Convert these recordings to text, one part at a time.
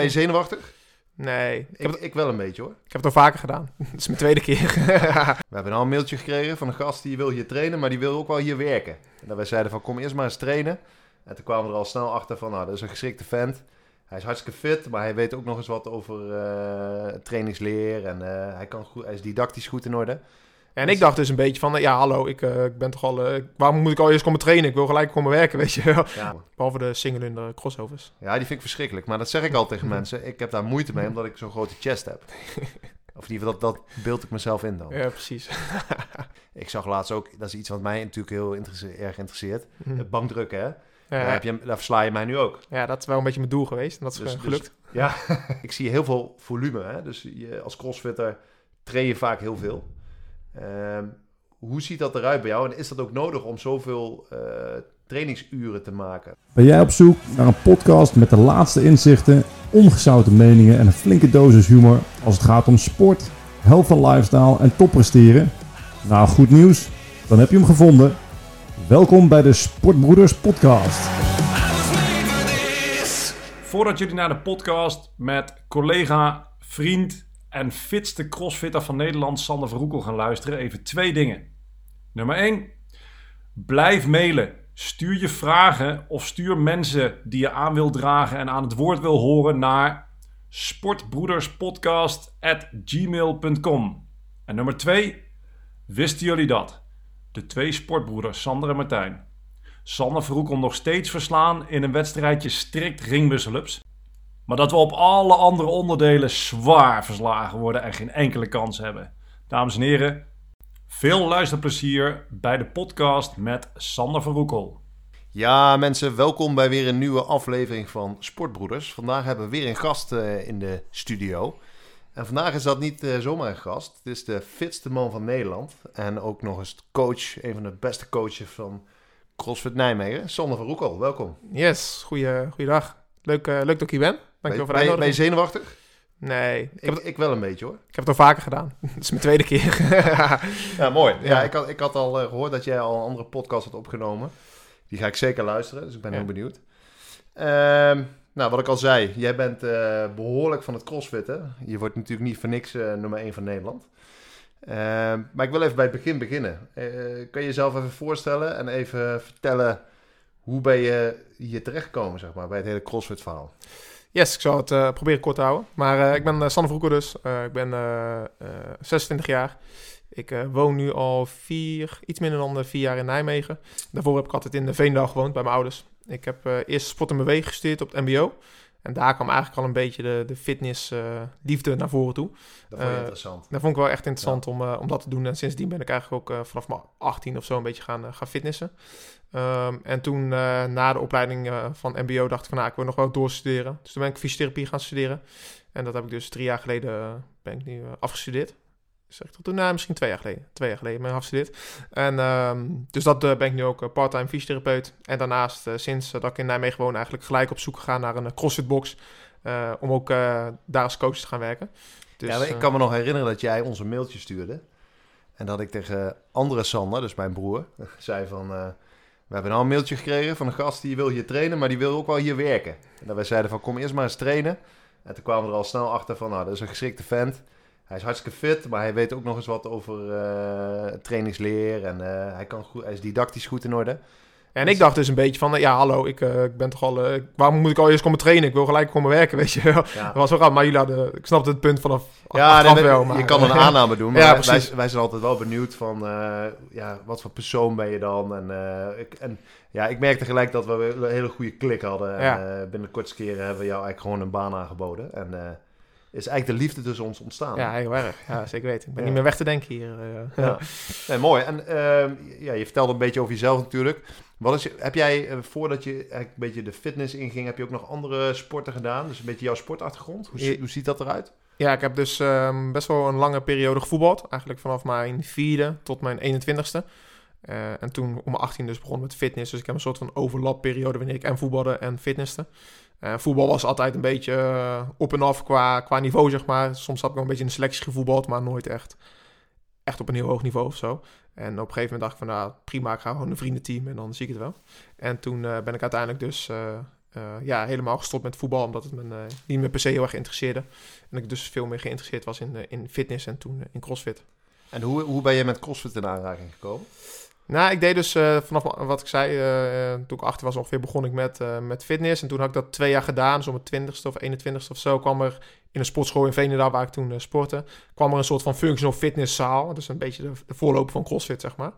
Ben je zenuwachtig? Nee, ik Ik, heb, het, ik wel een beetje hoor. ik heb het al vaker gedaan. Het is mijn tweede keer. We hebben al een mailtje gekregen van een gast die wil hier trainen, maar die wil ook wel hier werken. En dat wij zeiden van kom eerst maar eens trainen. En toen kwamen we er al snel achter van nou dat is een geschikte vent. Hij is hartstikke fit, maar hij weet ook nog eens wat over eh, trainingsleer. En eh, hij, kan goed, hij is didactisch goed in orde. En ik dacht dus een beetje van, ja hallo, ik, eh, ik ben toch al... eh, waarom moet ik al eerst komen trainen? Ik wil gelijk komen werken, weet je wel. Ja, Behalve de single in de crossovers. ja, die vind ik verschrikkelijk. Maar dat zeg ik al tegen mensen. Ik heb daar moeite mee omdat ik zo'n grote chest heb. Of in ieder geval, dat, dat beeld ik mezelf in dan. Ja, precies. Ik zag laatst ook, dat is iets wat mij natuurlijk heel erg interesseert. Hm. Het bankdrukken, hè? Ja, Daar, heb je, daar versla je mij nu ook. ja, dat is wel een beetje mijn doel geweest. En dat is Dus- eh, dus- gelukt. Ja, ik zie heel veel volume. Hè? Dus je, als crossfitter train je vaak heel veel. Ehm, hoe ziet dat eruit bij jou? En is dat ook nodig om zoveel eh, trainingsuren te maken? Ben jij op zoek naar een podcast met de laatste inzichten, ongezouten meningen en een flinke dosis humor als het gaat om sport, health en lifestyle en toppresteren? Nou, goed nieuws. Dan heb je hem gevonden. Welkom bij de Sportbroeders Podcast. Voordat jullie naar de podcast met collega, vriend en fitste crossfitter van Nederland, Sander Verroekel, gaan luisteren, even twee dingen. Nummer 1. Blijf mailen. Stuur je vragen of stuur mensen die je aan wil dragen en aan het woord wil horen naar sportbroederspodcast.gmail.com. En nummer 2. Wisten jullie dat? De twee sportbroeders, Sander en Martijn, Sander Verhoekel nog steeds verslaan in een wedstrijdje strikt ringmusselups. Maar dat we op alle andere onderdelen zwaar verslagen worden en geen enkele kans hebben. Dames en heren, veel luisterplezier bij de podcast met Sander Verhoekel. Ja, mensen, welkom bij weer een nieuwe aflevering van Sportbroeders. Vandaag hebben we weer een gast eh, in de studio. En vandaag is dat niet eh, zomaar een gast. Het is de fitste man van Nederland. En ook nog eens coach, een van de beste coaches van CrossFit Nijmegen. Sander van Roekel, welkom. Yes, goeie, goeiedag. Leuk, eh, leuk dat ik hier ben. Dankjewel voor de ben, je, ben je uitnodiging. zenuwachtig? Nee, ik Ik, het, ik wel een beetje hoor. ik heb het al vaker gedaan. Het is mijn tweede keer. Ja, mooi. Ja, Ja. ik, had, ik had al eh, gehoord dat jij al een andere podcast had opgenomen. Die ga ik zeker luisteren, dus ik ben Ja. heel benieuwd. Ehm, nou, wat ik al zei, jij bent eh, behoorlijk van het crossfitten. Je wordt natuurlijk niet voor niks eh, nummer 1 van Nederland. Ehm, maar ik wil even bij het begin beginnen. Kan je jezelf even voorstellen en even vertellen... hoe ben je hier terechtgekomen, zeg maar, bij het hele crossfit verhaal? Yes, ik zal het eh, proberen kort te houden. Maar eh, ik ben uh, Sander Vroeker dus. Ik ben eh, eh, 26 jaar. Ik woon nu al vier, iets minder dan vier jaar in Nijmegen. Daarvoor heb ik altijd in de Veendal gewoond bij mijn ouders. Ik heb eerst sport en beweging gestudeerd op het mbo. En daar kwam eigenlijk al een beetje de, de fitness eh, liefde naar voren toe. Dat vond je Eh, interessant. Dat vond ik wel echt interessant om, eh, om dat te doen. En sindsdien ben ik eigenlijk ook vanaf mijn 18 of zo een beetje gaan, gaan fitnessen. Ehm, en toen na de opleiding van MBO dacht ik van nou, ik wil nog wel doorstuderen. Dus toen ben ik fysiotherapie gaan studeren. En dat heb ik dus drie jaar geleden ben ik nu afgestudeerd. Zeg ik dat toen? Nou, misschien twee jaar geleden. Twee jaar geleden ben ik afgestudeerd. En ehm, dus dat eh, ben ik nu ook eh, part-time fysiotherapeut. En daarnaast, eh, sinds dat ik in Nijmegen woon, eigenlijk gelijk op zoek gegaan naar een eh, CrossFit box. eh, om ook daar als coach te gaan werken. Dus, ja, ik kan me nog herinneren dat jij ons een mailtje stuurde. En dat ik tegen andere Sander, dus mijn broer, zei van... we hebben al een mailtje gekregen van een gast die wil hier trainen, maar die wil ook wel hier werken. En dat wij zeiden van kom eerst maar eens trainen. En toen kwamen we er al snel achter van nou, dat is een geschikte vent. Hij is hartstikke fit, maar hij weet ook nog eens wat over eh, trainingsleer. En eh, hij, kan goed, hij is didactisch goed in orde. En ik dacht dus een beetje van, eh, ja, hallo, ik, ik ben toch al... waarom moet ik al eerst komen trainen? Ik wil gelijk komen werken, weet je wel. Ja. Dat was wel grappig, maar jullie hadden... Ik snapte het punt vanaf Ja, nee, wel, maar... je kan een aanname doen. Maar Ja, wij, wij, precies. wij zijn altijd wel benieuwd van, ja, wat voor persoon ben je dan? En, ik, en ja, ik merkte gelijk dat we een hele goede klik hadden. En Ja. eh, binnen de kortste keren hebben we jou eigenlijk gewoon een baan aangeboden. En is eigenlijk de liefde tussen ons ontstaan. Ja, heel erg. Ja, zeker weten. Ik ben Ja. niet meer weg te denken hier. eh. Ja. Nee, mooi. En ehm, ja, je vertelde een beetje over jezelf natuurlijk. Wat is, heb jij, eh, voordat je eigenlijk een beetje de fitness inging, heb je ook nog andere sporten gedaan? Dus een beetje jouw sportachtergrond. Hoe, Je- hoe ziet dat eruit? Ja, ik heb dus ehm, best wel een lange periode gevoetbald. Eigenlijk vanaf mijn vierde tot mijn 21ste. Eh, en toen om mijn 18 dus begon met fitness. Dus ik heb een soort van overlapperiode wanneer ik en voetbalde en fitnesste. Eh, voetbal was altijd een beetje eh, op en af qua, qua niveau, zeg maar. Soms had ik wel een beetje in de selectie gevoetbald, maar nooit echt, echt op een heel hoog niveau of zo. En op een gegeven moment dacht ik van, nou prima, ik ga gewoon een vriendenteam en dan zie ik het wel. En toen eh, ben ik uiteindelijk dus ja, helemaal gestopt met voetbal, omdat het me niet meer per se heel erg interesseerde. En ik dus veel meer geïnteresseerd was in, in fitness en toen in crossfit. En hoe, hoe ben je met CrossFit in aanraking gekomen? Nou, ik deed dus eh, vanaf wat ik zei, eh, toen ik achter was ongeveer, begon ik met, eh, met fitness. En toen had ik dat twee jaar gedaan, zo mijn twintigste of 21ste of zo, kwam er in een sportschool in Veenendaal, waar ik toen eh, sportte, kwam er een soort van functional fitnesszaal. Dus een beetje de, de voorloper van CrossFit, zeg maar.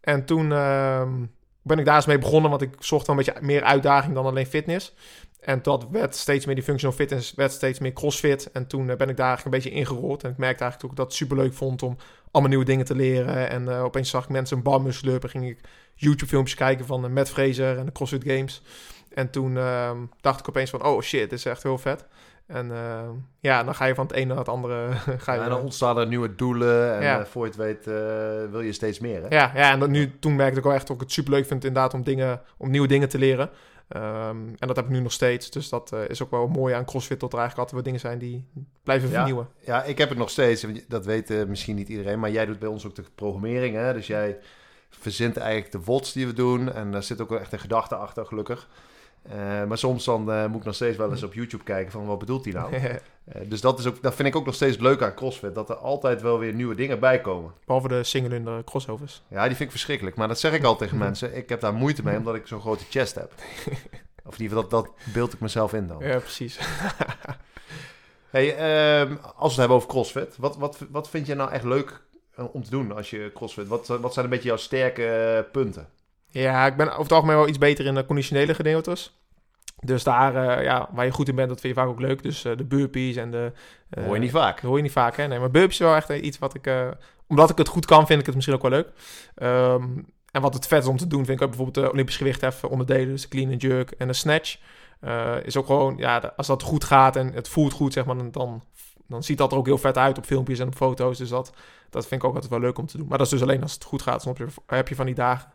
En toen ehm, ben ik daar eens mee begonnen, want ik zocht wel een beetje meer uitdaging dan alleen fitness. En dat werd steeds meer die functional fitness, werd steeds meer crossfit. En toen eh, ben ik daar eigenlijk een beetje ingerold. En ik merkte eigenlijk ook dat ik het superleuk vond om allemaal nieuwe dingen te leren. En eh, opeens zag ik mensen een barmus slurpen. Ging ik YouTube-filmpjes kijken van uh, Matt Fraser en de CrossFit Games. En toen ehm, dacht ik opeens van, oh shit, dit is echt heel vet. En ehm, ja, dan ga je van het ene naar het andere. ga je, en dan ontstaan er nieuwe doelen en Ja. eh, voor je het weet eh, wil je steeds meer. Hè? Ja, ja en dat nu, toen merkte ik wel echt dat ik het superleuk vind inderdaad om, dingen, om nieuwe dingen te leren. Ehm, en dat heb ik nu nog steeds. Dus dat eh, is ook wel mooi aan CrossFit, dat er eigenlijk altijd wel dingen zijn die blijven Ja. vernieuwen. Ja, ik heb het nog steeds. Dat weet eh, misschien niet iedereen, maar jij doet bij ons ook de programmering. Hè? Dus jij verzint eigenlijk de WODs die we doen. En daar zit ook wel echt een gedachte achter, gelukkig. Eh, maar soms dan eh, moet ik nog steeds wel eens op YouTube kijken van wat bedoelt hij nou? Eh, dus dat, is ook, dat vind ik ook nog steeds leuk aan CrossFit. Dat er altijd wel weer nieuwe dingen bij komen. Behalve de single crossovers. Ja, die vind ik verschrikkelijk. Maar dat zeg ik al tegen mensen. Ik heb daar moeite mee omdat ik zo'n grote chest heb. Of in ieder geval, dat, dat beeld ik mezelf in dan. Ja, precies. Hey, ehm, als we het hebben over CrossFit. Wat, wat, wat vind je nou echt leuk om te doen als je CrossFit? Wat, wat zijn een beetje jouw sterke punten? Ja, ik ben over het algemeen wel iets beter in de conditionele gedeeltes. Dus daar, eh, ja, waar je goed in bent, dat vind je vaak ook leuk. Dus eh, de burpees en de... Eh, hoor je niet vaak. Hoor je niet vaak, hè? Nee, maar burpees is wel echt iets wat ik... omdat ik het goed kan, vind ik het misschien ook wel leuk. Ehm, en wat het vet is om te doen, vind ik ook bijvoorbeeld de Olympisch gewichtheffen onderdelen. Dus de clean and jerk en de snatch. Is ook gewoon, ja, als dat goed gaat en het voelt goed, zeg maar, dan- dan, dan ziet dat er ook heel vet uit op filmpjes en op foto's. Dus dat, dat vind ik ook altijd wel leuk om te doen. Maar dat is dus alleen als het goed gaat. Soms heb je van die dagen,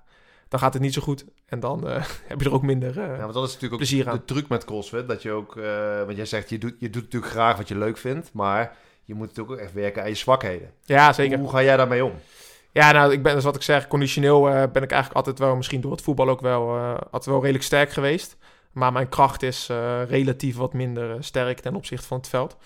dan gaat het niet zo goed. En dan eh, heb je er ook minder... eh, Ja, want dat is natuurlijk ook plezier aan. de truc met CrossFit. Dat je ook, eh, want jij zegt, je doet, je doet natuurlijk graag wat je leuk vindt. Maar je moet natuurlijk ook echt werken aan je zwakheden. ja, zeker. Hoe ga jij daarmee om? Ja, nou, ik ben dus wat ik zeg, conditioneel ben ik eigenlijk altijd wel, misschien door het voetbal ook wel, altijd wel redelijk sterk geweest. Maar mijn kracht is relatief wat minder sterk ten opzichte van het veld.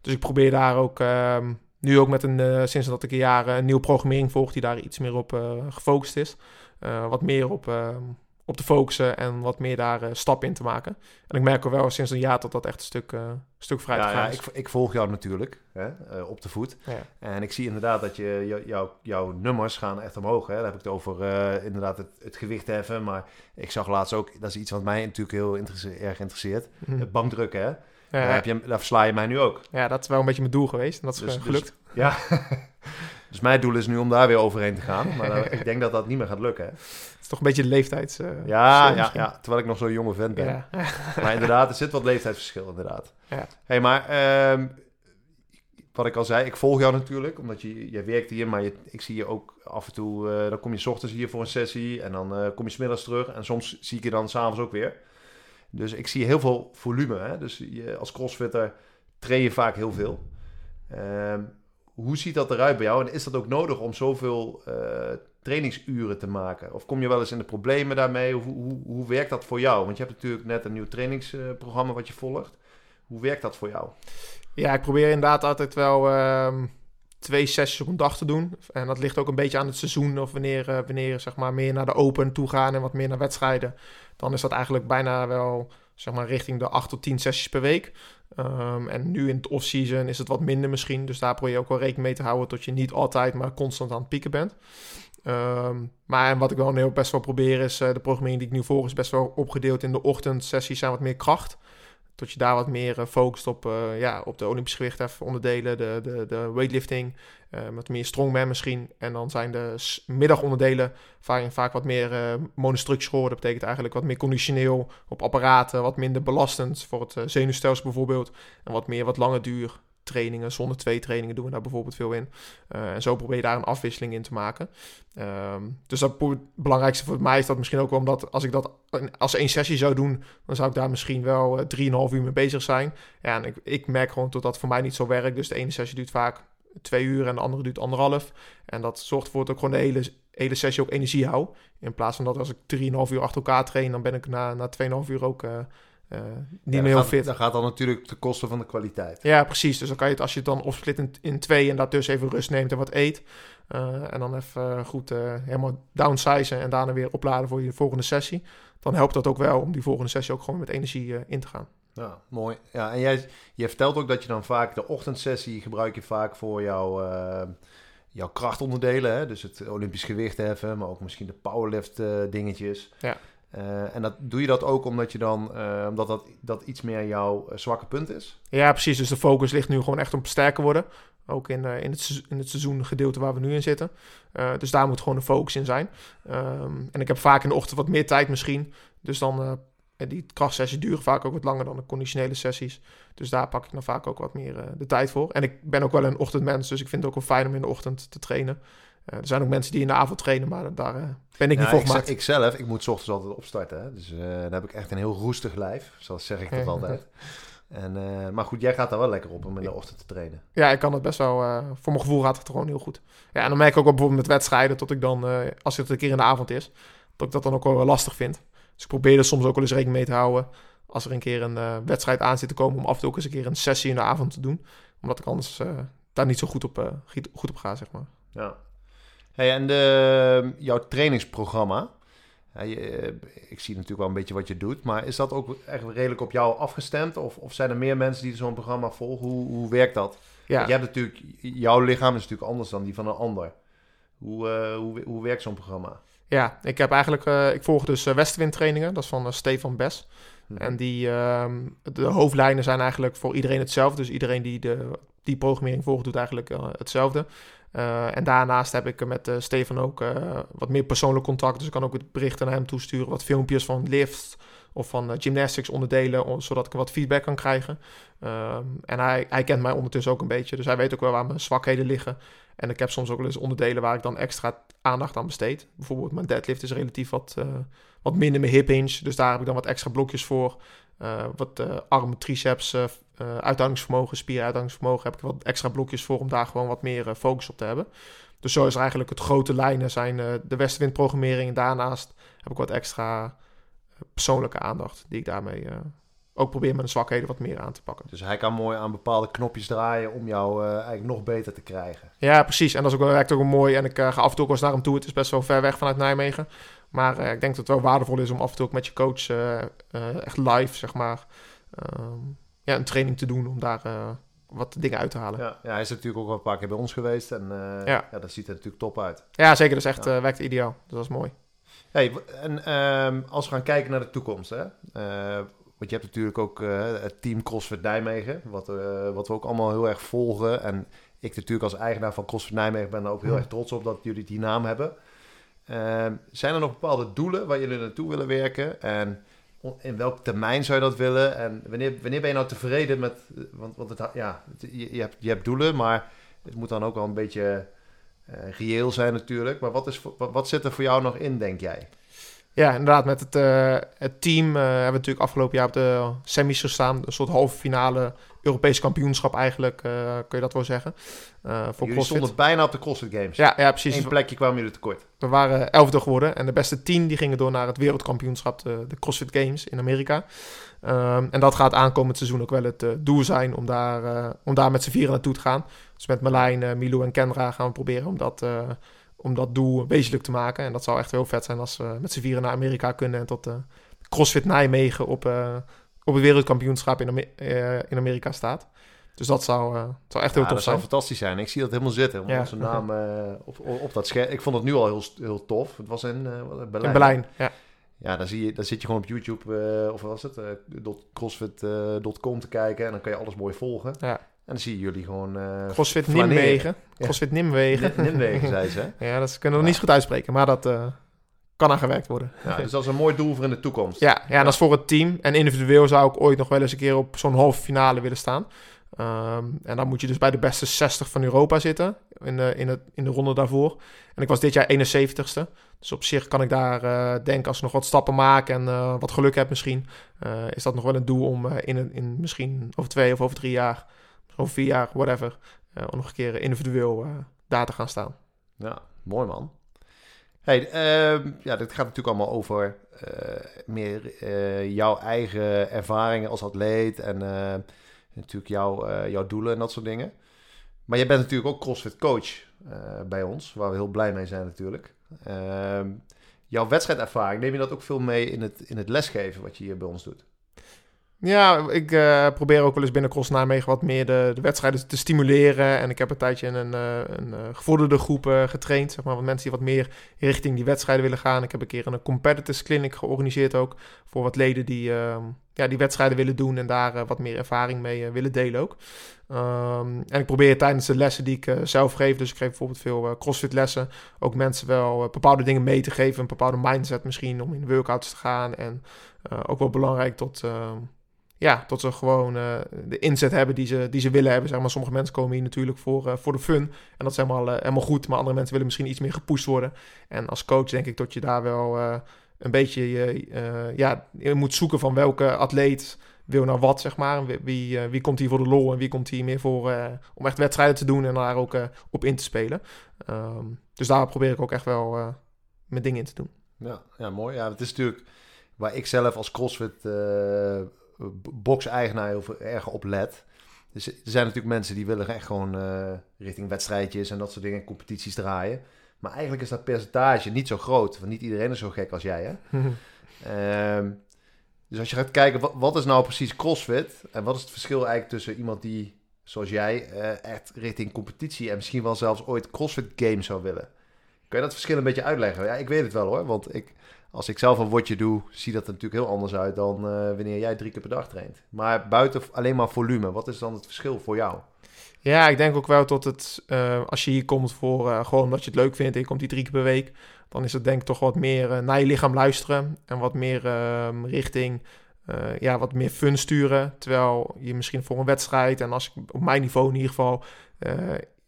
Dus ik probeer daar ook, ehm, nu ook met een, sinds dat ik een jaar een nieuwe programmering volg, die daar iets meer op gefocust is. Eh, wat meer op, ehm, op te focussen en wat meer daar eh, stappen in te maken. En ik merk ook wel sinds een jaar dat dat echt een stuk, eh stuk Ja, gaat. ja, ik, ik volg jou natuurlijk hè, op de voet. Ja. En ik zie inderdaad dat je, jou- jou- jouw nummers gaan echt omhoog. Hè. Daar heb ik het over inderdaad het, het gewicht heffen. Maar ik zag laatst ook, dat is iets wat mij natuurlijk heel interesse- erg interesseert. Mhm. Het bankdrukken, hè. Ja, Daar, heb je, daar versla je mij nu ook. ja, dat is wel een beetje mijn doel geweest en dat is Dus- eh, gelukt. Ja. dus mijn doel is nu om daar weer overheen te gaan. Maar ik denk dat dat niet meer gaat lukken. Hè. Het is toch een beetje leeftijds... eh, Ja, ja, misschien. ja, terwijl ik nog zo'n jonge vent ben. Ja. Maar inderdaad, er zit wat leeftijdsverschil inderdaad. Ja. hey, maar ehm, wat ik al zei, ik volg jou natuurlijk, omdat je, jij werkt hier, maar je, ik zie je ook af en toe, eh, dan kom je 's ochtends hier voor een sessie en dan eh, kom je 's middags terug en soms zie ik je dan s'avonds ook weer. Dus ik zie heel veel volume, hè? dus je, als crossfitter train je vaak heel veel. Ehm, hoe ziet dat eruit bij jou en is dat ook nodig om zoveel eh, trainingsuren te maken? Of kom je wel eens in de problemen daarmee? Hoe, hoe, hoe werkt dat voor jou? Want je hebt natuurlijk net een nieuw trainingsprogramma wat je volgt. Hoe werkt dat voor jou? Ja, ik probeer inderdaad altijd wel ehm, twee sessies op een dag te doen. En dat ligt ook een beetje aan het seizoen of wanneer, eh, wanneer zeg maar, meer naar de open toe gaan en wat meer naar wedstrijden. Dan is dat eigenlijk bijna wel zeg maar, richting de 8 tot 10 sessies per week. Ehm, en nu in het off-season is het wat minder misschien. Dus daar probeer je ook wel rekening mee te houden dat je niet altijd maar constant aan het pieken bent. Ehm, maar wat ik wel heel best wel probeer is, eh, de programmering die ik nu volg is best wel opgedeeld in de ochtendsessies zijn wat meer kracht. Dat je daar wat meer eh, focust op, eh, ja, op de Olympisch gewicht onderdelen, de, de, de weightlifting, eh wat meer strongman misschien. En dan zijn de middagonderdelen vaak, vaak wat meer monostructural. Dat betekent eigenlijk wat meer conditioneel op apparaten, wat minder belastend voor het zenuwstelsel bijvoorbeeld. En wat meer wat lange duur trainingen, zonder twee trainingen doen we daar bijvoorbeeld veel in. Eh, en zo probeer je daar een afwisseling in te maken. Ehm, dus dat het belangrijkste voor mij is dat misschien ook wel omdat als ik dat als één sessie zou doen, dan zou ik daar misschien wel eh, 3,5 uur mee bezig zijn. Ja, en ik, ik merk gewoon dat dat voor mij niet zo werkt. Dus de ene sessie duurt vaak twee uur en de andere duurt anderhalf. En dat zorgt ervoor dat ik gewoon de hele, hele sessie ook energie hou. In plaats van dat als ik 3,5 uur achter elkaar train, dan ben ik na, na 2,5 uur ook, eh, niet Ja, meer heel gaat- fit. Gaat dan natuurlijk ten koste van de kwaliteit. Ja, precies. Dus dan kan je het, als je het dan opsplit in, in twee en dat dus even rust neemt en wat eet. eh, en dan even eh, goed helemaal downsizen en daarna weer opladen voor je volgende sessie. Dan helpt dat ook wel om die volgende sessie ook gewoon met energie in te gaan. Ja, mooi. Ja, en jij, je vertelt ook dat je dan vaak de ochtendsessie gebruik je vaak voor jouw, jouw krachtonderdelen. Hè? Dus het Olympisch gewicht heffen, maar ook misschien de powerlift dingetjes. Ja. Eh, en dat, doe je dat ook omdat je dan, eh, omdat dat, dat iets meer jouw eh, zwakke punt is? Ja, precies. Dus de focus ligt nu gewoon echt op sterker worden. Ook in, in, het, in het seizoengedeelte waar we nu in zitten. Dus daar moet gewoon de focus in zijn. Ehm, en ik heb vaak in de ochtend wat meer tijd misschien. Dus dan, die krachtsessies duren vaak ook wat langer dan de conditionele sessies. Dus daar pak ik dan vaak ook wat meer de tijd voor. En ik ben ook wel een ochtendmens, dus ik vind het ook wel fijn om in de ochtend te trainen. Eh, er zijn ook mensen die in de avond trainen, maar daar eh, ben ik niet voor ik, gemaakt. ik zelf, ik moet 's ochtends altijd opstarten. Hè? Dus eh, dan heb ik echt een heel roestig lijf, zoals zeg ik dat altijd. En, maar goed, jij gaat daar wel lekker op om in de ochtend te trainen. Ja, ik kan het best wel. voor mijn gevoel gaat het gewoon heel goed. Ja, en dan merk ik ook wel bijvoorbeeld met wedstrijden dat ik dan, als het een keer in de avond is, dat ik dat dan ook wel lastig vind. Dus ik probeer er soms ook wel eens rekening mee te houden. Als er een keer een wedstrijd aan zit te komen, om af en toe ook eens een keer een sessie in de avond te doen. Omdat ik anders daar niet zo goed op, goed op ga, zeg maar. Ja. Hey, en de, jouw trainingsprogramma, eh, ik zie natuurlijk wel een beetje wat je doet, maar is dat ook echt redelijk op jou afgestemd? Of, of zijn er meer mensen die zo'n programma volgen? Hoe, hoe werkt dat? Ja, je hebt natuurlijk, jouw lichaam is natuurlijk anders dan die van een ander. Hoe, eh, hoe, hoe werkt zo'n programma? ja ik heb eigenlijk, eh, ik volg dus uh, Westwind trainingen. Dat is van Stefan Bes. Hm. En die, ehm, de hoofdlijnen zijn eigenlijk voor iedereen hetzelfde. Dus iedereen die de, die programmering volgt, doet eigenlijk hetzelfde. Eh, en daarnaast heb ik met eh, Stefan ook eh, wat meer persoonlijk contact. Dus ik kan ook berichten naar hem toesturen. Wat filmpjes van lifts of van gymnastics onderdelen. zodat ik wat feedback kan krijgen. Ehm, en hij, hij kent mij ondertussen ook een beetje. Dus hij weet ook wel waar mijn zwakheden liggen. En ik heb soms ook wel eens onderdelen waar ik dan extra aandacht aan besteed. Bijvoorbeeld mijn deadlift is relatief wat, wat minder mijn hip hinge. Dus daar heb ik dan wat extra blokjes voor. Wat armen, triceps, eh, uithoudingsvermogen, spieruithoudingsvermogen heb ik wat extra blokjes voor om daar gewoon wat meer eh, focus op te hebben. Dus zo is er eigenlijk het grote lijnen zijn eh, de Westenwind-programmering. En daarnaast heb ik wat extra persoonlijke aandacht die ik daarmee ook probeer mijn zwakheden wat meer aan te pakken. Dus hij kan mooi aan bepaalde knopjes draaien om jou eigenlijk nog beter te krijgen. Ja, precies. En dat is ook wel, werkt ook mooi. En ik ga af en toe ook wel eens naar hem toe. Het is best wel ver weg vanuit Nijmegen. Maar ik denk dat het wel waardevol is om af en toe ook met je coach echt live, zeg maar, ehm, ja, een training te doen om daar eh, wat dingen uit te halen. Ja, Ja, ja, hij is natuurlijk ook wel een paar keer bij ons geweest en eh, Ja. ja. dat ziet er natuurlijk top uit. zeker. Dat is echt, Ja. eh, werkt ideaal. Dus dat is mooi. Hey, en ehm, als we gaan kijken naar de toekomst, hè? want je hebt natuurlijk ook het team CrossFit Nijmegen, wat, wat we ook allemaal heel erg volgen. En ik natuurlijk als eigenaar van CrossFit Nijmegen ben er ook heel erg trots op dat jullie die naam hebben. Ehm, zijn er nog bepaalde doelen waar jullie naartoe willen werken? En in welk termijn zou je dat willen? En wanneer, wanneer ben je nou tevreden met... Want, want het, ja, je, je, hebt, je hebt doelen, maar het moet dan ook wel een beetje eh, reëel zijn natuurlijk. Maar wat, is, wat, wat zit er voor jou nog in, denk jij? Ja, inderdaad. Met het, eh, het team eh, hebben we natuurlijk afgelopen jaar op de semis gestaan. Een soort halve finale Europees kampioenschap eigenlijk, eh, kun je dat wel zeggen. Eh, voor Jullie CrossFit. stonden bijna op de CrossFit Games. Ja, ja, precies. Eén plekje kwamen jullie tekort. We waren elfde geworden en de beste tien die gingen door naar het wereldkampioenschap, de, de CrossFit Games in Amerika. Ehm, en dat gaat aankomend seizoen ook wel het eh, doel zijn om daar, om daar met z'n vieren naartoe te gaan. Dus met Marlijn, Milou en Kendra gaan we proberen om dat, om dat doel wezenlijk te maken. En dat zou echt heel vet zijn als we met z'n vieren naar Amerika kunnen en tot CrossFit Nijmegen op, op het wereldkampioenschap in, eh, in Amerika staat. Dus dat zou, eh, zou echt heel Ja, tof dat zou zijn. fantastisch zijn. Ik zie dat helemaal zitten. Om Ja. onze naam eh, op, dat scherm. Ik vond het nu al heel, heel tof. Het was in wat, Berlijn. In Berlijn, ja. Ja, dan, zie je, dan zit je gewoon op YouTube, of wat was het, dot- crossfit.com te kijken. En dan kan je alles mooi volgen. Ja. En dan zie je jullie gewoon... CrossFit flaneren. Ja. CrossFit Nijmegen. Nim- Nimwegen, zei ze. Ja, dat kunnen we niet zo goed uitspreken, maar dat kan aan gewerkt worden. Ja, dus dat is een mooi doel voor in de toekomst. Ja, ja, en dat is voor het team. En individueel zou ik ooit nog wel eens een keer op zo'n halve finale willen staan. Ehm, en dan moet je dus bij de beste 60 van Europa zitten in de, in, het, in de ronde daarvoor. En ik was dit jaar 71ste. Dus op zich kan ik daar eh denken, als ik nog wat stappen maak en eh, wat geluk heb misschien, eh, is dat nog wel een doel om in, een, in misschien over twee of over drie jaar, over vier jaar, whatever, om nog een keer individueel daar te gaan staan. Ja, mooi man. Hey, ehm, ja, dit gaat natuurlijk allemaal over eh, meer eh, jouw eigen ervaringen als atleet en eh, natuurlijk jouw, jouw doelen en dat soort dingen. Maar je bent natuurlijk ook CrossFit coach bij ons, waar we heel blij mee zijn natuurlijk. Ehm, jouw wedstrijdervaring, neem je dat ook veel mee in het, in het lesgeven wat je hier bij ons doet? Ja, ik eh, probeer ook wel eens binnen Cross Nijmegen wat meer de, de wedstrijden te stimuleren. En ik heb een tijdje in een, eh, een eh, gevorderde groep getraind. Zeg maar, wat mensen die wat meer richting die wedstrijden willen gaan. Ik heb een keer een competitors clinic georganiseerd ook. Voor wat leden die, ehm, ja, die wedstrijden willen doen en daar wat meer ervaring mee willen delen ook. Ehm, en ik probeer tijdens de lessen die ik zelf geef, dus ik geef bijvoorbeeld veel crossfit lessen, ook mensen wel bepaalde dingen mee te geven. Een bepaalde mindset misschien om in workouts te gaan. En ook wel belangrijk tot... ja, tot ze gewoon eh, de inzet hebben die ze, die ze willen hebben. Zeg maar, sommige mensen komen hier natuurlijk voor, eh, voor de fun. En dat is helemaal, eh, helemaal goed. Maar andere mensen willen misschien iets meer gepusht worden. En als coach denk ik dat je daar wel een beetje... je ja, je moet zoeken van welke atleet wil nou wat, zeg maar. Wie, wie, komt hier voor de lol en wie komt hier meer voor... om echt wedstrijden te doen en daar ook op in te spelen. Ehm, dus daar probeer ik ook echt wel mijn dingen in te doen. Ja, ja, mooi. Ja, het is natuurlijk waar ik zelf als CrossFit box-eigenaar heel erg op let. Dus er zijn natuurlijk mensen die willen echt gewoon eh, richting wedstrijdjes en dat soort dingen, competities draaien. Maar eigenlijk is dat percentage niet zo groot, want niet iedereen is zo gek als jij, hè? Ehm, dus als je gaat kijken, wat, wat is nou precies CrossFit? En wat is het verschil eigenlijk tussen iemand die, zoals jij, eh, echt richting competitie en misschien wel zelfs ooit CrossFit Games zou willen? Kun je dat verschil een beetje uitleggen? Ja, ik weet het wel hoor, want ik, als ik zelf een wordje doe, ziet dat er natuurlijk heel anders uit dan eh, wanneer jij drie keer per dag traint. Maar buiten alleen maar volume, wat is dan het verschil voor jou? Ja, ik denk ook wel tot het, eh, als je hier komt voor eh, gewoon omdat je het leuk vindt en je komt hier drie keer per week, dan is het denk ik toch wat meer naar je lichaam luisteren en wat meer ehm, richting, ja, wat meer fun sturen. Terwijl je misschien voor een wedstrijd, en als ik op mijn niveau in ieder geval,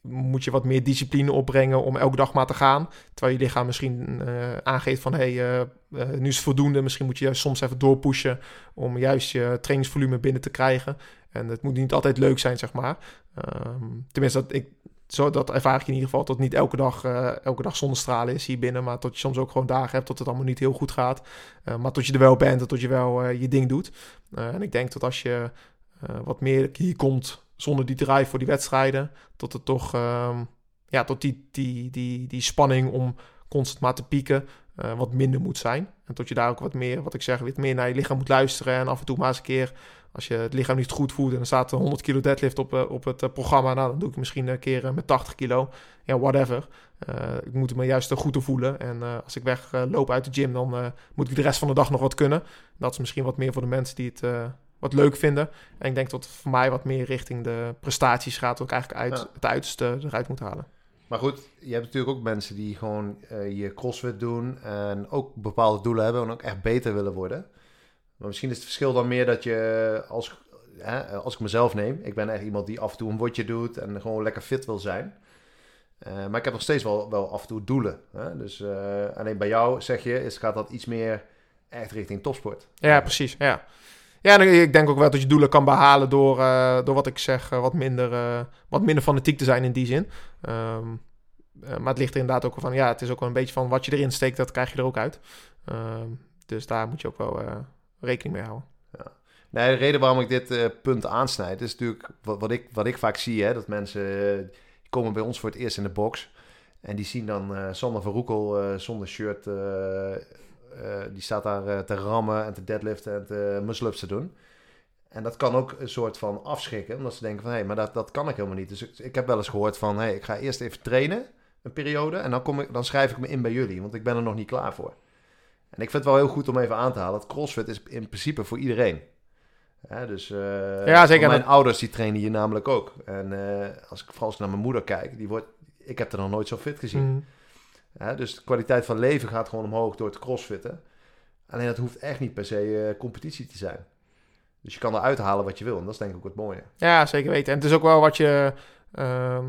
moet je wat meer discipline opbrengen om elke dag maar te gaan. Terwijl je lichaam misschien eh, aangeeft van, hé, hey, eh, eh, nu is het voldoende. Misschien moet je soms even doorpushen om juist je trainingsvolume binnen te krijgen. En het moet niet altijd leuk zijn, zeg maar. Ehm, tenminste, dat, ik, zo, dat ervaar ik in ieder geval. Dat niet elke dag, elke dag zonnestralen is hier binnen. Maar tot je soms ook gewoon dagen hebt dat het allemaal niet heel goed gaat. Maar tot je er wel bent en tot je wel je ding doet. En ik denk dat als je wat meer hier komt zonder die drive voor die wedstrijden. Tot het toch, ehm, ja, tot die, die, die, die spanning om constant maar te pieken. eh, wat minder moet zijn. En tot je daar ook wat meer, wat ik zeg, wat meer naar je lichaam moet luisteren. En af en toe maar eens een keer als je het lichaam niet goed voelt en er staat een 100 kilo deadlift op, eh, op het eh, programma, nou, dan doe ik misschien een keer met 80 kilo. Ja, whatever. Ik moet me juist goed te voelen. En als ik wegloop loop uit de gym, dan moet ik de rest van de dag nog wat kunnen. Dat is misschien wat meer voor de mensen die het wat leuk vinden. En ik denk dat het voor mij wat meer richting de prestaties gaat, dat ik eigenlijk uit, Ja. het uiterste eruit moet halen. Maar goed, je hebt natuurlijk ook mensen die gewoon eh, je CrossFit doen en ook bepaalde doelen hebben en ook echt beter willen worden. Maar misschien is het verschil dan meer dat je, als, hè, als ik mezelf neem, ik ben echt iemand die af en toe een wordje doet en gewoon lekker fit wil zijn. Eh, maar ik heb nog steeds wel, wel af en toe doelen. Hè? Dus eh, alleen bij jou zeg je, is, gaat dat iets meer echt richting topsport. Ja, precies. Ja. Ja, ik denk ook wel dat je doelen kan behalen door, eh, door wat ik zeg, eh, wat, minder, eh, wat minder fanatiek te zijn in die zin. Ehm, eh, maar het ligt er inderdaad ook van, ja, het is ook wel een beetje van wat je erin steekt, dat krijg je er ook uit. Ehm, dus daar moet je ook wel rekening mee houden. Nee, de reden waarom ik dit punt aansnijd, is natuurlijk wat, ik, wat ik vaak zie, hè, dat mensen komen bij ons voor het eerst in de box en die zien dan Sander van zonder shirt, die staat daar eh, te rammen en te deadliften en te muscle-ups te doen. En dat kan ook een soort van afschrikken, omdat ze denken van, hé, hey, maar dat, dat kan ik helemaal niet. Dus ik, ik heb wel eens gehoord van, hé, hey, ik ga eerst even trainen, een periode, en dan, kom ik, dan schrijf ik me in bij jullie, want ik ben er nog niet klaar voor. En ik vind het wel heel goed om even aan te halen, dat CrossFit is in principe voor iedereen. Ja, dus eh, Ja, zeker. Mijn ouders die trainen hier namelijk ook. En eh, als ik vooral eens naar mijn moeder kijk, die wordt, ik heb er nog nooit zo fit gezien. Mm. Ja, dus de kwaliteit van leven gaat gewoon omhoog door te crossfitten. Alleen dat hoeft echt niet per se eh, competitie te zijn. Dus je kan eruit halen wat je wil. En dat is denk ik ook het mooie. Ja, zeker weten. En het is ook wel wat je... ehm,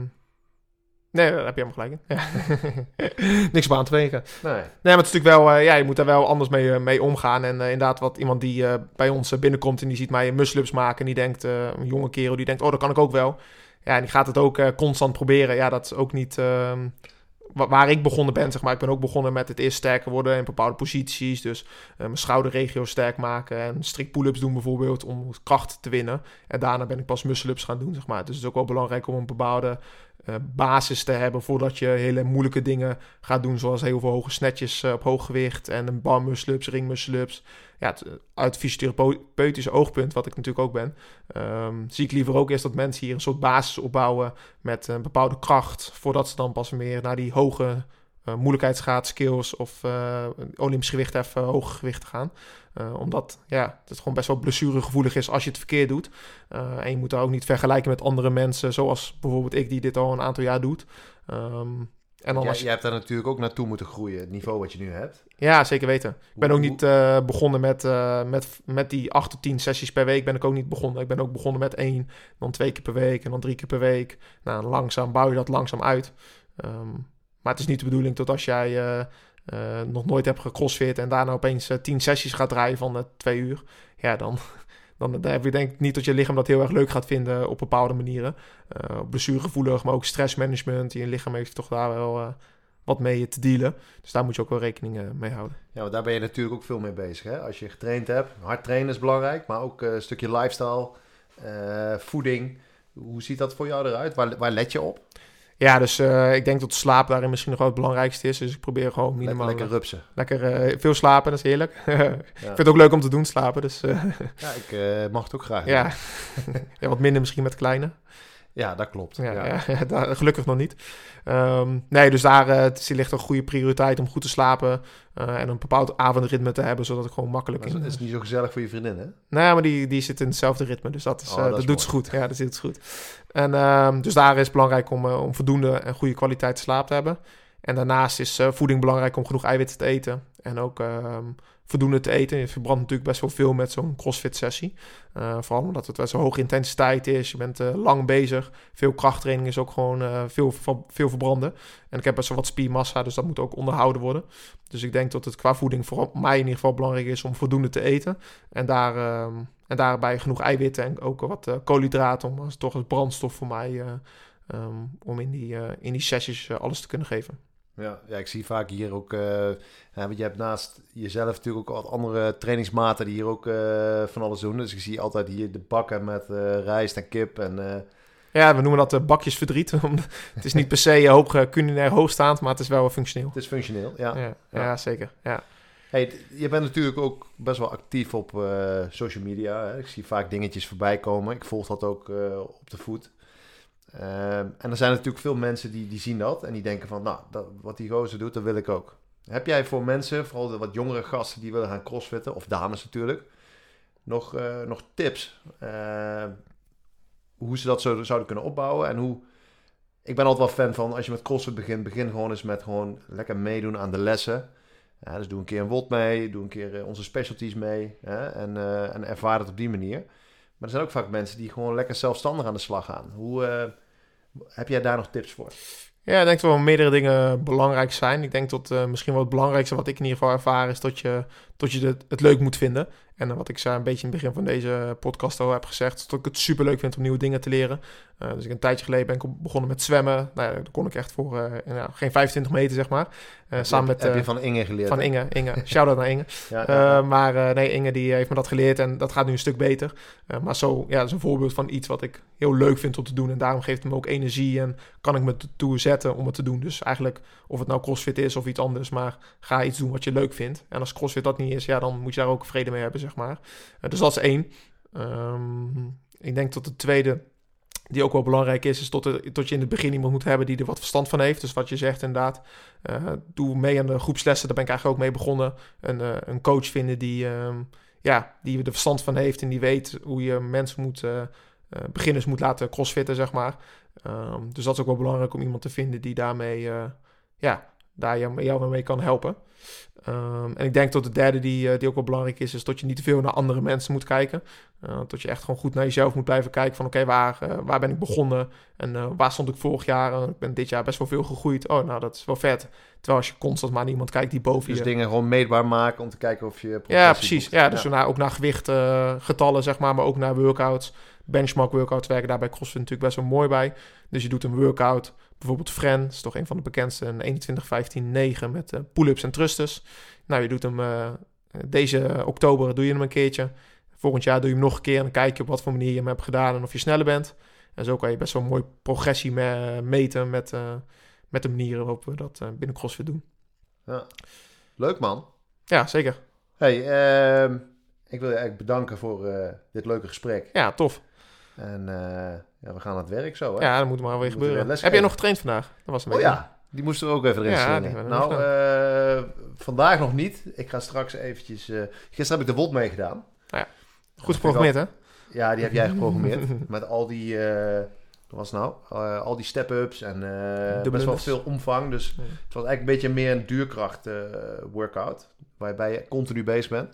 Nee, daar heb je helemaal gelijk in. Ja. Niks op aan te wegen. Nee. Nee, maar het is natuurlijk wel, eh, ja, je moet daar wel anders mee, eh, mee omgaan. En inderdaad, wat iemand die bij ons binnenkomt en die ziet mij muscle-ups maken. En die denkt, een jonge kerel, die denkt, oh, dat kan ik ook wel. Ja, en die gaat het ook constant proberen. Ja, dat is ook niet ehm, waar ik begonnen ben, zeg maar. Ik ben ook begonnen met het eerst sterker worden in bepaalde posities. Dus eh, mijn schouderregio sterk maken en strikt pull-ups doen bijvoorbeeld om kracht te winnen. En daarna ben ik pas muscle-ups gaan doen, zeg maar. Dus het is ook wel belangrijk om een bepaalde eh, basis te hebben voordat je hele moeilijke dingen gaat doen, zoals heel veel hoge snatches eh, op hoog gewicht en een bar muscle-ups, ring muscle-ups. Ja, het, uit fysiotherapeutisch oogpunt, wat ik natuurlijk ook ben, ehm, zie ik liever ook eerst dat mensen hier een soort basis opbouwen met een bepaalde kracht, voordat ze dan pas meer naar die hoge eh moeilijkheidsgraad, skills of eh Olympisch gewicht even hoge gewichten gaan. Eh, omdat ja, het gewoon best wel blessuregevoelig is als je het verkeerd doet. En je moet daar ook niet vergelijken met andere mensen, zoals bijvoorbeeld ik die dit al een aantal jaar doet. Ehm, en dan Jij, als je- jij hebt daar natuurlijk ook naartoe moeten groeien, het niveau wat je nu hebt. ja, zeker weten. Ik ben ook niet begonnen met, met, met die 8 tot 10 sessies per week. Ben ik ook niet begonnen. Ik ben ook begonnen met één, dan twee keer per week en dan drie keer per week. Nou, langzaam bouw je dat langzaam uit. Ehm, maar het is niet de bedoeling dat als jij eh, eh, nog nooit hebt gecrossfit en daarna opeens eh, 10 sessies gaat draaien van twee uur. Ja, dan, dan, dan heb je denk ik niet dat je lichaam dat heel erg leuk gaat vinden op bepaalde manieren. Blessuregevoelig, maar ook stressmanagement. Je lichaam heeft toch daar wel wat mee te dealen. Dus daar moet je ook wel rekening mee houden. Ja, want daar ben je natuurlijk ook veel mee bezig. Hè? Als je getraind hebt, hard trainen is belangrijk, maar ook een stukje lifestyle, voeding. Hoe ziet dat voor jou eruit? Waar, waar let je op? Ja, dus eh, ik denk dat slaap daarin misschien nog wel het belangrijkste is. Dus ik probeer gewoon Lekker, minimaal lekker lekker, rupsen. eh, veel slapen, dat is heerlijk. ik vind het ook leuk om te doen, slapen. Dus eh, Ja, ik mag het ook graag. ja. ja, wat minder misschien met kleine. Ja, dat klopt. Ja, Ja. ja. daar, gelukkig nog niet. Ehm, nee, dus daar het ligt een goede prioriteit om goed te slapen. eh, en een bepaald avondritme te hebben, zodat ik gewoon makkelijk... Het is niet zo gezellig voor je vriendin, hè? Nee, maar die, die zit in hetzelfde ritme. Dus dat, is, Oh, eh, dat dat, is doet ze goed. Ja, dat zit goed. En ehm, dus daar is het belangrijk om, om voldoende en goede kwaliteit slaap te hebben. En daarnaast is voeding belangrijk om genoeg eiwitten te eten. En ook ehm, voldoende te eten. Je verbrandt natuurlijk best wel veel met zo'n crossfit sessie. Eh, vooral omdat het best wel hoge intensiteit is. Je bent eh, lang bezig. Veel krachttraining is ook gewoon eh, veel, veel verbranden. En ik heb best wel wat spiermassa, dus dat moet ook onderhouden worden. Dus ik denk dat het qua voeding voor mij in ieder geval belangrijk is om voldoende te eten. En, daar, ehm, en daarbij genoeg eiwitten en ook wat koolhydraten om als toch als brandstof voor mij eh, ehm, om in die, in die sessies alles te kunnen geven. Ja, ja, ik zie vaak hier ook... eh, want je hebt naast jezelf natuurlijk ook wat andere trainingsmaten die hier ook eh, van alles doen. Dus ik zie altijd hier de bakken met eh, rijst en kip en... Ja, we noemen dat bakjes verdriet. het is niet per se hoog, culinair hoogstaand, maar het is wel functioneel. Het is functioneel, ja. Ja, ja, ja zeker. Ja. Hey, je bent natuurlijk ook best wel actief op social media. Hè? Ik zie vaak dingetjes voorbij komen. Ik volg dat ook op de voet. Uh, en er zijn natuurlijk veel mensen die, die zien dat en die denken van, nou, dat, wat die gozer doet, dat wil ik ook. Heb jij voor mensen, vooral de wat jongere gasten die willen gaan crossfitten, of dames natuurlijk, nog, uh, nog tips? Uh, hoe ze dat zo, zouden kunnen opbouwen en hoe... Ik ben altijd wel fan van, als je met crossfit begint, begin gewoon eens met gewoon lekker meedoen aan de lessen. Dus doe een keer een WOD mee, doe een keer uh, onze specialties mee hè, en, uh, en ervaar het op die manier. Maar er zijn ook vaak mensen die gewoon lekker zelfstandig aan de slag gaan. Hoe, heb jij daar nog tips voor? Ja, ik denk dat wel meerdere dingen belangrijk zijn. Ik denk dat uh, misschien wel het belangrijkste wat ik in ieder geval ervaar is dat je, dat je het leuk moet vinden. En wat ik zei een beetje in het begin van deze podcast al heb gezegd, dat ik het super leuk vind om nieuwe dingen te leren. Uh, dus ik een tijdje geleden ben ik begonnen met zwemmen. Nou ja, daar kon ik echt voor uh, nou, geen 25 meter, zeg maar. Uh, samen met, heb je van Inge geleerd? Van Inge, Inge. Shout-out naar Inge. ja, ja. maar nee, Inge die heeft me dat geleerd en dat gaat nu een stuk beter. maar zo, ja, dat is een voorbeeld van iets wat ik heel leuk vind om te doen. En daarom geeft het me ook energie en kan ik me toe zetten om het te doen. Dus eigenlijk, of het nou crossfit is of iets anders, maar ga iets doen wat je leuk vindt. En als crossfit dat niet is, ja, dan moet je daar ook vrede mee hebben, zeg maar. Uh, dus dat is één. Um, ik denk dat de tweede, die ook wel belangrijk is, is tot, tot je in het begin iemand moet hebben die er wat verstand van heeft. Dus wat je zegt inderdaad, uh, doe mee aan de groepslessen, daar ben ik eigenlijk ook mee begonnen. Een, uh, een coach vinden die, um, ja, die er verstand van heeft en die weet hoe je mensen moet, uh, beginners moet laten crossfitten, zeg maar. Um, dus dat is ook wel belangrijk om iemand te vinden die daarmee, ja, daar jou, jou mee kan helpen. Um, en ik denk dat de derde die, uh, die ook wel belangrijk is, is dat je niet te veel naar andere mensen moet kijken. Uh, dat je echt gewoon goed naar jezelf moet blijven kijken van oké, okay, waar, uh, waar ben ik begonnen en waar stond ik vorig jaar? ik ben dit jaar best wel veel gegroeid. Oh, nou dat is wel vet. Terwijl als je constant maar iemand kijkt die boven dus je... dingen gewoon meetbaar maken om te kijken of je... Ja, precies. Ja, dus ja. Naar, ook naar gewicht, getallen zeg maar, maar ook naar workouts. benchmark workouts werken daar bij CrossFit natuurlijk best wel mooi bij. Dus je doet een workout, bijvoorbeeld Fren, is toch een van de bekendste, een 21, 15, 9 met uh, pull-ups en thrusters. Nou, je doet hem uh, deze oktober doe je hem een keertje. Volgend jaar doe je hem nog een keer en dan kijk je op wat voor manier je hem hebt gedaan en of je sneller bent. En zo kan je best wel een mooi progressie me meten met, uh, met de manieren waarop we dat binnen CrossFit doen. Ja. Leuk man. Ja, zeker. Hey, uh, ik wil je eigenlijk bedanken voor dit leuke gesprek. Ja, tof. En ja, we gaan aan het werk zo. Hè? Ja, dat moet maar weer gebeuren. Heb jij nog getraind vandaag? Dat was een oh ja, die moesten we ook even erin ja, Nou, uh, vandaag nog niet. Ik ga straks eventjes... gisteren heb ik de WOD meegedaan. Ja, goed geprogrammeerd hè? Ja, die heb jij geprogrammeerd. met al die... wat was nou? al die step-ups en best wel veel omvang. Dus het was eigenlijk een beetje meer een duurkracht workout. Waarbij je continu bezig bent.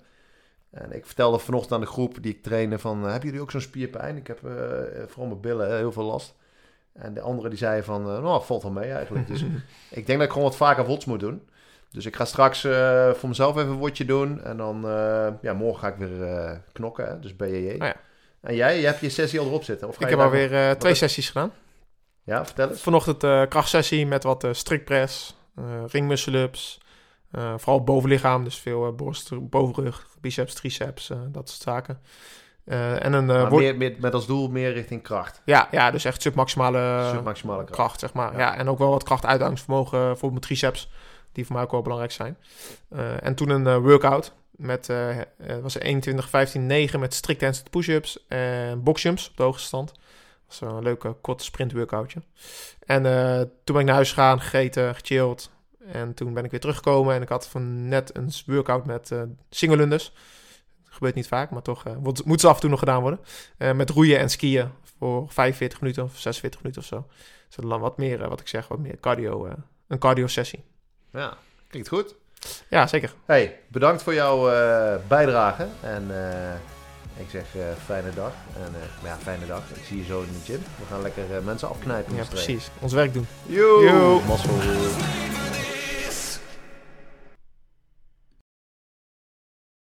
En ik vertelde vanochtend aan de groep die ik trainde van... Uh, hebben jullie ook zo'n spierpijn? Ik heb uh, vooral mijn billen heel veel last. En de andere die zei van... Uh, nou, valt wel mee eigenlijk. Dus ik denk dat ik gewoon wat vaker wots moet doen. Dus ik ga straks voor mezelf even een wotje doen. En dan... ja, morgen ga ik weer knokken. Hè? Dus BJJ. Oh ja. En jij? Je hebt je sessie al erop zitten? Of ik heb alweer twee sessies gedaan. Ja, vertel eens. Vanochtend krachtsessie met wat strikpress, ringmuscle-ups... Uh, vooral bovenlichaam, dus veel uh, borst, bovenrug, biceps, triceps, uh, dat soort zaken. en een, maar meer, meer, met als doel meer richting kracht. Ja, ja dus echt submaximale, submaximale kracht. kracht. zeg maar. Ja. en ook wel wat krachtuithoudingsvermogen voor mijn triceps, die voor mij ook wel belangrijk zijn. en toen een workout met, was 21, 15, 9 met strict handstand push-ups en boxjumps op de hoogste stand. Dat was een leuke korte sprint workoutje. En toen ben ik naar huis gegaan, gegeten, gechilled, en toen ben ik weer teruggekomen en ik had van net een workout met uh, singelunders. Dat gebeurt niet vaak, maar toch uh, moet ze af en toe nog gedaan worden. Uh, met roeien en skiën voor 45 minuten of 46 minuten of zo. Dus dan wat meer, wat ik zeg, wat meer cardio, een cardio sessie. Ja, klinkt goed. Ja, zeker. Hey, bedankt voor jouw bijdrage en ik zeg fijne dag. En ja, fijne dag. Ik zie je zo in de gym. We gaan lekker mensen afknijpen. Ja, precies. Ons werk doen. Yo! Yo.